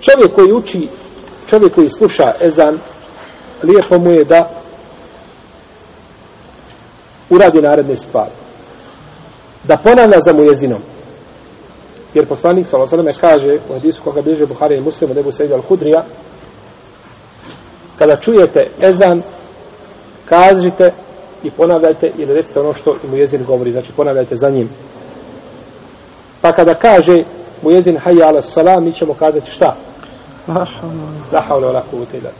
čovjek koji uči, čovjek koji sluša ezan, lijepo mu je da uradi naredne stvari. Da ponavlja za mujezinom. Jer poslanik s.a.v. kaže u hadisu koga bliže Buhari i Muslimu, debu Sejda al Hudrija, kada čujete ezan, kažite i ponavljajte ili recite ono što mu jezin govori, znači ponavljajte za njim. Pa kada kaže mu jezin hayya ala salam, mi ćemo kazati šta? La hawla wa la kuvvete illa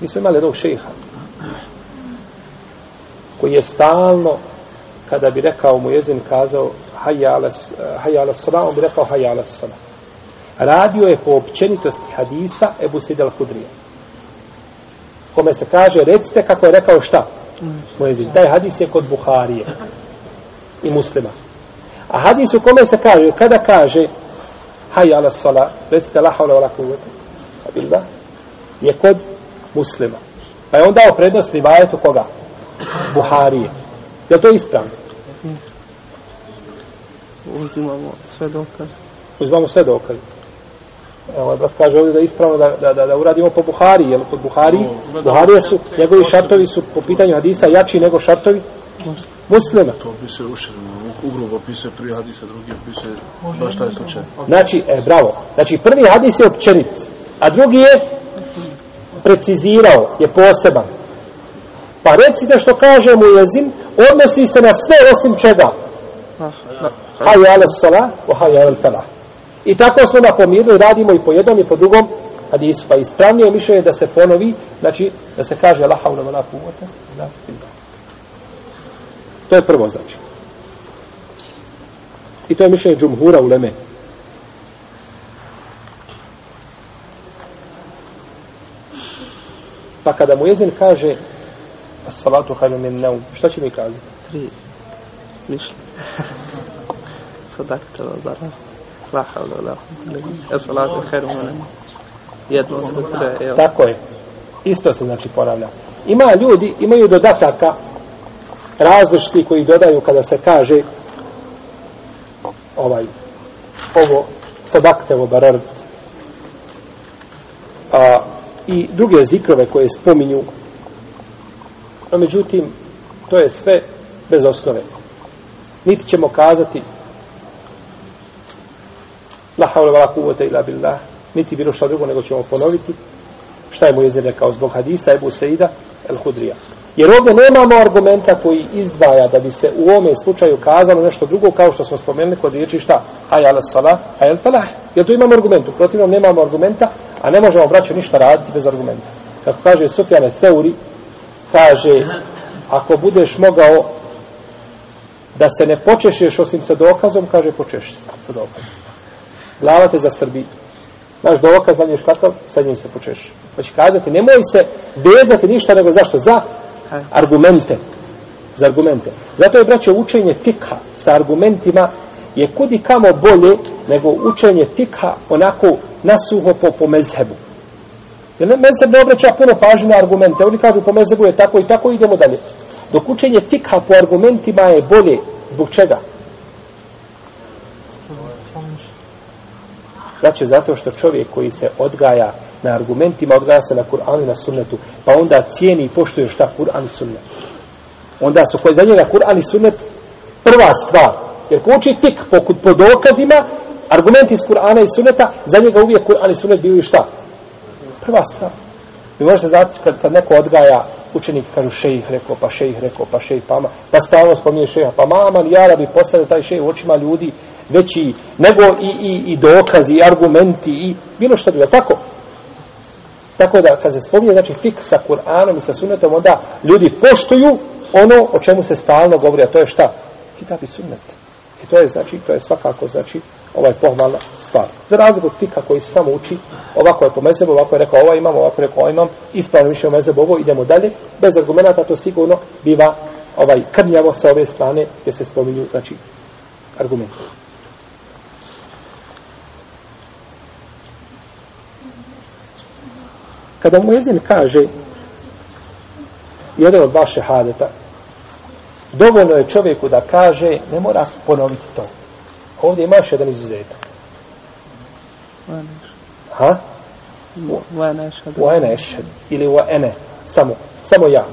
Mi smo imali jednog šeha koji je stalno kada bi rekao mu jezin kazao hayya ala, ala salam, on bi rekao hayya ala salam. Radio je po općenitosti hadisa Ebu Sid al-Hudrija. Kome se kaže, recite kako je rekao šta? Mu jezin. Taj hadis je kod Buharije i muslima. A hadis u kome se kaže, kada kaže hayya ala salam, recite la hawla wa la kuvvete, je kod muslima. Pa je on dao prednost rivajetu koga? Buharije. Je to ispravno? Uzimamo sve dokaze. Uzimamo sve dokaze. Evo, brat kaže ovdje da je ispravno da, da, da, da uradimo po Buhari, jer kod Buhari, Buharije su, njegovi šartovi su po pitanju hadisa jači nego šartovi muslima. To bi se uširno, ugrubo opisuje prvi hadis, a drugi opisuje baš taj slučaj. Znači, e, bravo. Znači, prvi hadis je općenit, a drugi je precizirao, je poseban. Pa recite što kaže mu jezin, odnosi se na sve osim čega. Hajja ala sala, o hajja ala falah. I tako smo napomirili, radimo i po jednom i po drugom hadisu. Pa ispravnije mišljenje da se ponovi, znači da se kaže la haula wala kuvvata illa billah. To je prvo znači. I to je mišljenje džumhura u Leme. Pa kada mu jezin kaže as-salatu khairu min naum, šta će mi kazati? Tri mišljenja. Sadakta wa bara. La hawla wa la quwwata As-salatu khairu min. Jedno je. Tako je. Isto se znači ponavlja. Ima ljudi, imaju dodataka različiti koji dodaju kada se kaže ovaj ovo sadakte barard. A, i druge zikrove koje spominju. No međutim to je sve bez osnove. Niti ćemo kazati la haule vala kuvvete ila billah niti bilo šta drugo nego ćemo ponoviti. Šta je mu jezir rekao zbog hadisa Ebu Seida? El Hudrija Jer ovdje nemamo argumenta koji izdvaja da bi se u ovome slučaju kazalo nešto drugo kao što smo spomenuli kod riječi šta? Hajj ala salah, hajj ala falah. Jer tu imamo argumentu. Protivno nemamo argumenta, a ne možemo braću ništa raditi bez argumenta. Kako kaže Sufjane Theuri, kaže, ako budeš mogao da se ne počešeš osim sa dokazom, kaže počeši se sa dokazom. Glava te za Srbiju. Znaš dokaz, znaš kakav, sa njim se počeš. Pa će kazati, nemoj se vezati ništa nego zašto? Za argumente. Za argumente. Zato je, braćo, učenje fikha sa argumentima je kudi kamo bolje nego učenje fikha onako nasuho po, po mezhebu. Jer ne, mezheb ne obraća puno pažnje na argumente. Oni kažu po mezhebu je tako i tako idemo dalje. Dok učenje fikha po argumentima je bolje. Zbog čega? Znači, zato što čovjek koji se odgaja na argumentima, odgaja se na Kur'anu i na sunnetu, pa onda cijeni i poštuje šta Kur'an i sunnet. Onda su koji za njega Kur'an i sunnet prva stvar. Jer ko uči tik po, po dokazima, argumenti iz Kur'ana i sunneta, za njega uvijek Kur'an i sunnet bili šta? Prva stvar. Vi možete znati kad, kad neko odgaja učenik kažu šejih rekao, pa šejih rekao, pa šejih pama, pa stalno spominje šeha, pa mama, jara bi postane taj šejih u očima ljudi, veći nego i, i, i dokazi, i argumenti, i bilo što drugo. Tako, tako da kad se spominje, znači fik sa Kur'anom i sa sunnetom, onda ljudi poštuju ono o čemu se stalno govori, a to je šta? Kitab i sunnet. I to je, znači, to je svakako, znači, ovaj pohvalna stvar. Za razliku od fika koji se samo uči, ovako je po mezebu, ovako je rekao ovaj imam, ovako je rekao ovaj imam, ispravno više o mezebu ovo, idemo dalje, bez argumenta to sigurno biva ovaj krnjavo sa ove strane gdje se spominju, znači, argumenti. Kada mu jezin kaže jedan od vaše hadeta, dovoljno je čovjeku da kaže, ne mora ponoviti to. Ovdje ima još jedan izuzetak. Ha? Wa ene ešhed. Ili wa ene. Samo. Samo ja.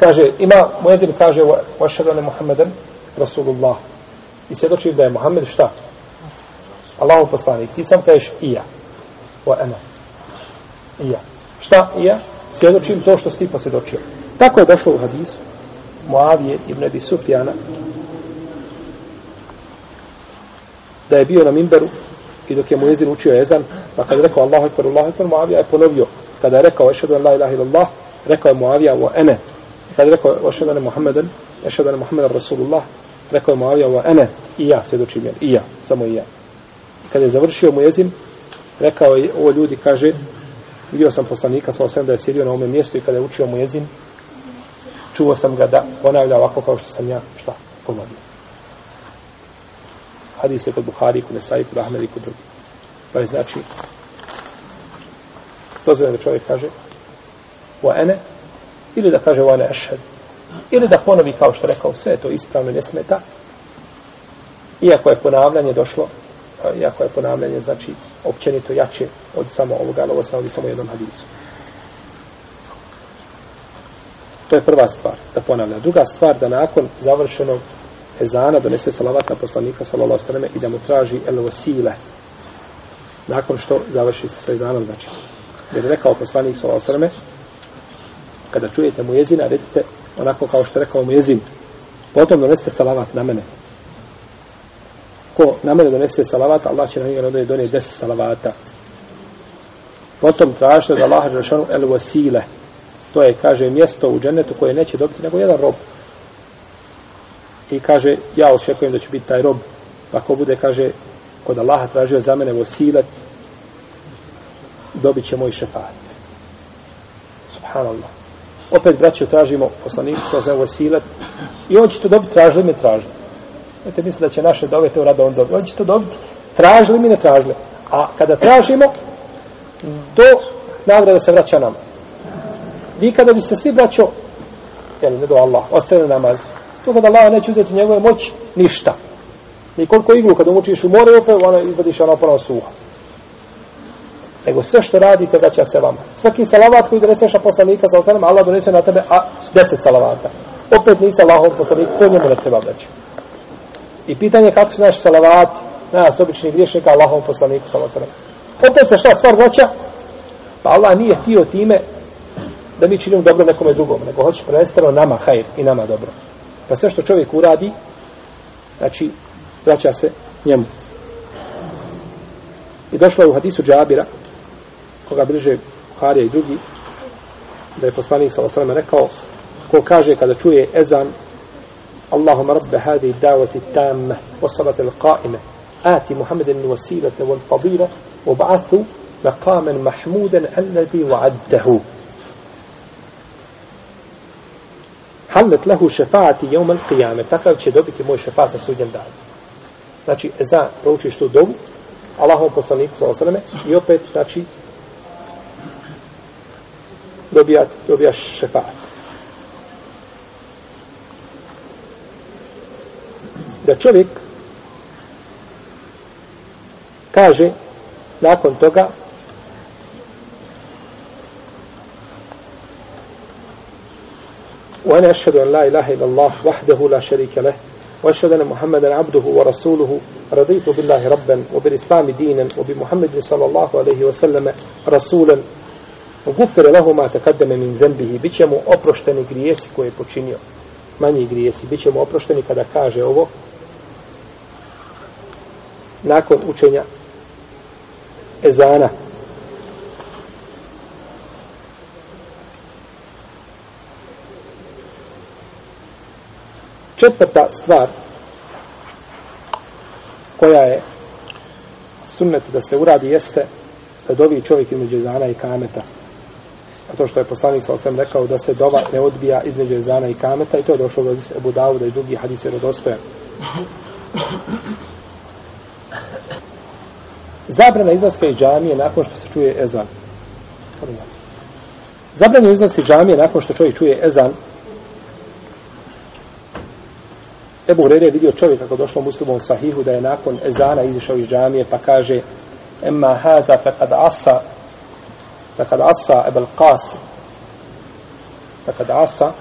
Kaže, ima, muezin kaže, wa ešhedu ane Muhammeden, Rasulullah. I svjedoči da je Muhammed šta? Allahov poslanik. Ti sam kažeš i ja. Wa ana. I ja. Šta i ja? Svjedočim to što si ti posvjedočio. Tako je došlo u hadisu Muavije ibn Abi Sufjana da je bio na Mimberu i dok je mu jezin učio ezan, pa kada je rekao Allahu ekber, Allahu ekber, Muavija je ponovio. Kada je rekao ešhedu an la ilaha illallah, rekao je Muavija wa ene. Kada je rekao ešhedu an Muhammeden, ešhedu an Muhammeden Rasulullah, rekao je Muavija wa ene, i ja svjedočim jer, i ja, samo i ja. Kada je završio mu jezin, rekao je, ovo ljudi kaže, vidio sam poslanika, sa osam da je sjedio na ovome mjestu i kada je učio mu jezin, čuo sam ga da ponavlja ovako kao što sam ja, šta, ponovio. Hadis je kod Buhari, kod Nesai, kod Ahmed i kod drugi. Pa je znači, dozvoljeno da čovjek kaže, wa ene, ili da kaže wa ene ešhed, ili da ponovi kao što rekao, sve to ispravno ne smeta, iako je ponavljanje došlo, iako je ponavljanje, znači, općenito jače od samo ovoga, ali ovo samo samo jednom hadisu. To je prva stvar, da ponavlja. Druga stvar, da nakon završenog ezana donese salavat na poslanika sallallahu alejhi i da mu traži el vasile. nakon što završi se sa ezanom znači jer je rekao poslanik sallallahu alejhi kada čujete mu jezina recite onako kao što je rekao mu jezin potom donesete salavat na mene ko na mene donese salavat Allah će na njega donijeti donije 10 salavata potom tražite da Allah Đelšanu el wasile to je kaže mjesto u džennetu koje neće dobiti nego jedan rob i kaže, ja očekujem da će biti taj rob, ako bude, kaže, kod Allaha tražio za mene vosilet, dobit će moj šefat. Subhanallah. Opet, braćo, tražimo poslaniku sa za vosilet i on će to dobiti, tražili me, tražili. Znate, misli da će naše dove te urada on dobiti. On će to dobiti, tražili mi, ne tražili. A kada tražimo, to nagrada se vraća nama. Vi kada biste svi, braćo, jel, ne do Allah, ostavili namaz, To kada Allah neće uzeti njegove moći, ništa. Ni koliko iglu kada mučiš u more, opet ona izvadiš ona ponovno suha. Nego sve što radite, vraća se vama. Svaki salavat koji doneseš na poslanika sa osanem, Allah donese na tebe a deset salavata. Opet nisi Allahov poslanik, to njemu ne treba vraćati. I pitanje kako su naš salavat, nas običnih griješnika Allahov poslaniku sa osanem. Opet se šta stvar vraća? Pa Allah nije htio time da mi činimo dobro nekome drugom, nego hoće prvenstveno nama hajr i nama dobro. Pa sve što čovjek uradi, znači, vraća se njemu. I došlo je u hadisu Džabira, koga bliže Harija i drugi, da je poslanik sa osrame rekao, ko kaže kada čuje ezan, اللهم رب هذه الدعوة التامة والصلاة القائمة. آت محمد الوسيلة والفضيلة وابعثه مقاما محمودا الذي وعدته. حلت له شفاعتي يوم القيامة. تقل شدوبك مو شفاعة سوجا دعا znači za proučiš tu dovu Allahom poslaniku sa osaleme i opet znači dobijat, dobijaš šefat. da čovjek kaže nakon toga وانا اشهد ان لا اله الا الله وحده لا شريك له واشهد ان محمدا عبده ورسوله رضيت بالله ربا وبالاسلام دينا وبمحمد صلى الله عليه وسلم رسولا وغفر له ما تقدم من ذنبه grijesi اوبروشتني je počinio. Manji grijesi. غريسي بيتشمو oprošteni kada kaže ovo nakon učenja ezana Četvrta stvar koja je sunnet da se uradi jeste da dovi čovjek između ezana i kameta. A to što je poslanik sa osvijem rekao da se dova ne odbija između ezana i kameta i to je došlo do Ebu Davuda i drugi hadis je rodostojan. Zabrana izlaska iz džamije nakon što se čuje ezan. Zabrana izlaska iz džamije nakon što čovjek čuje ezan. Ebu Hrere je vidio čovjeka kako došlo muslimom sahihu da je nakon ezana izišao iz džamije pa kaže emma hada fekad asa fekad asa ebel qasim. Fekad asa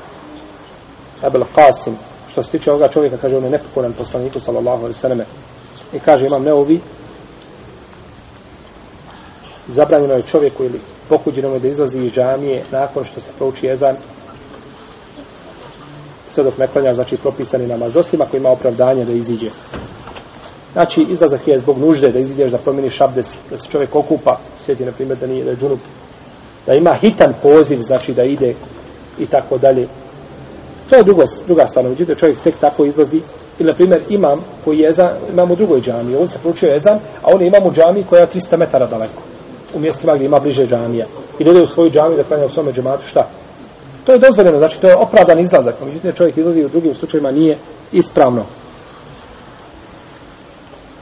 ebel qasim. Što se tiče ovoga čovjeka kaže on je nepokoran poslaniku sallallahu alaihi sallam. I kaže imam neovi zabranjeno je čovjeku ili pokuđeno je da izlazi iz džamije nakon što se prouči jezan sve dok ne klanja, znači propisani namaz, osim ako ima opravdanje da iziđe. Znači, izlazak je zbog nužde da iziđeš, da promijeniš abdes, da se čovjek okupa, sjeti, na primjer, da nije, da je džunup, da ima hitan poziv, znači da ide i tako dalje. To je drugo, druga strana, međutim, čovjek tek tako izlazi, ili, na primjer, imam koji je ezan, imam u drugoj džami, on se proučio ezan, a on imam u džami koja je 300 metara daleko, u mjestima gdje ima bliže džamija. I dode u svoju džamiju da klanja u svome džematu, šta? To je dozvoljeno, znači to je opravdan izlazak. Međutim, čovjek izlazi u drugim slučajima nije ispravno.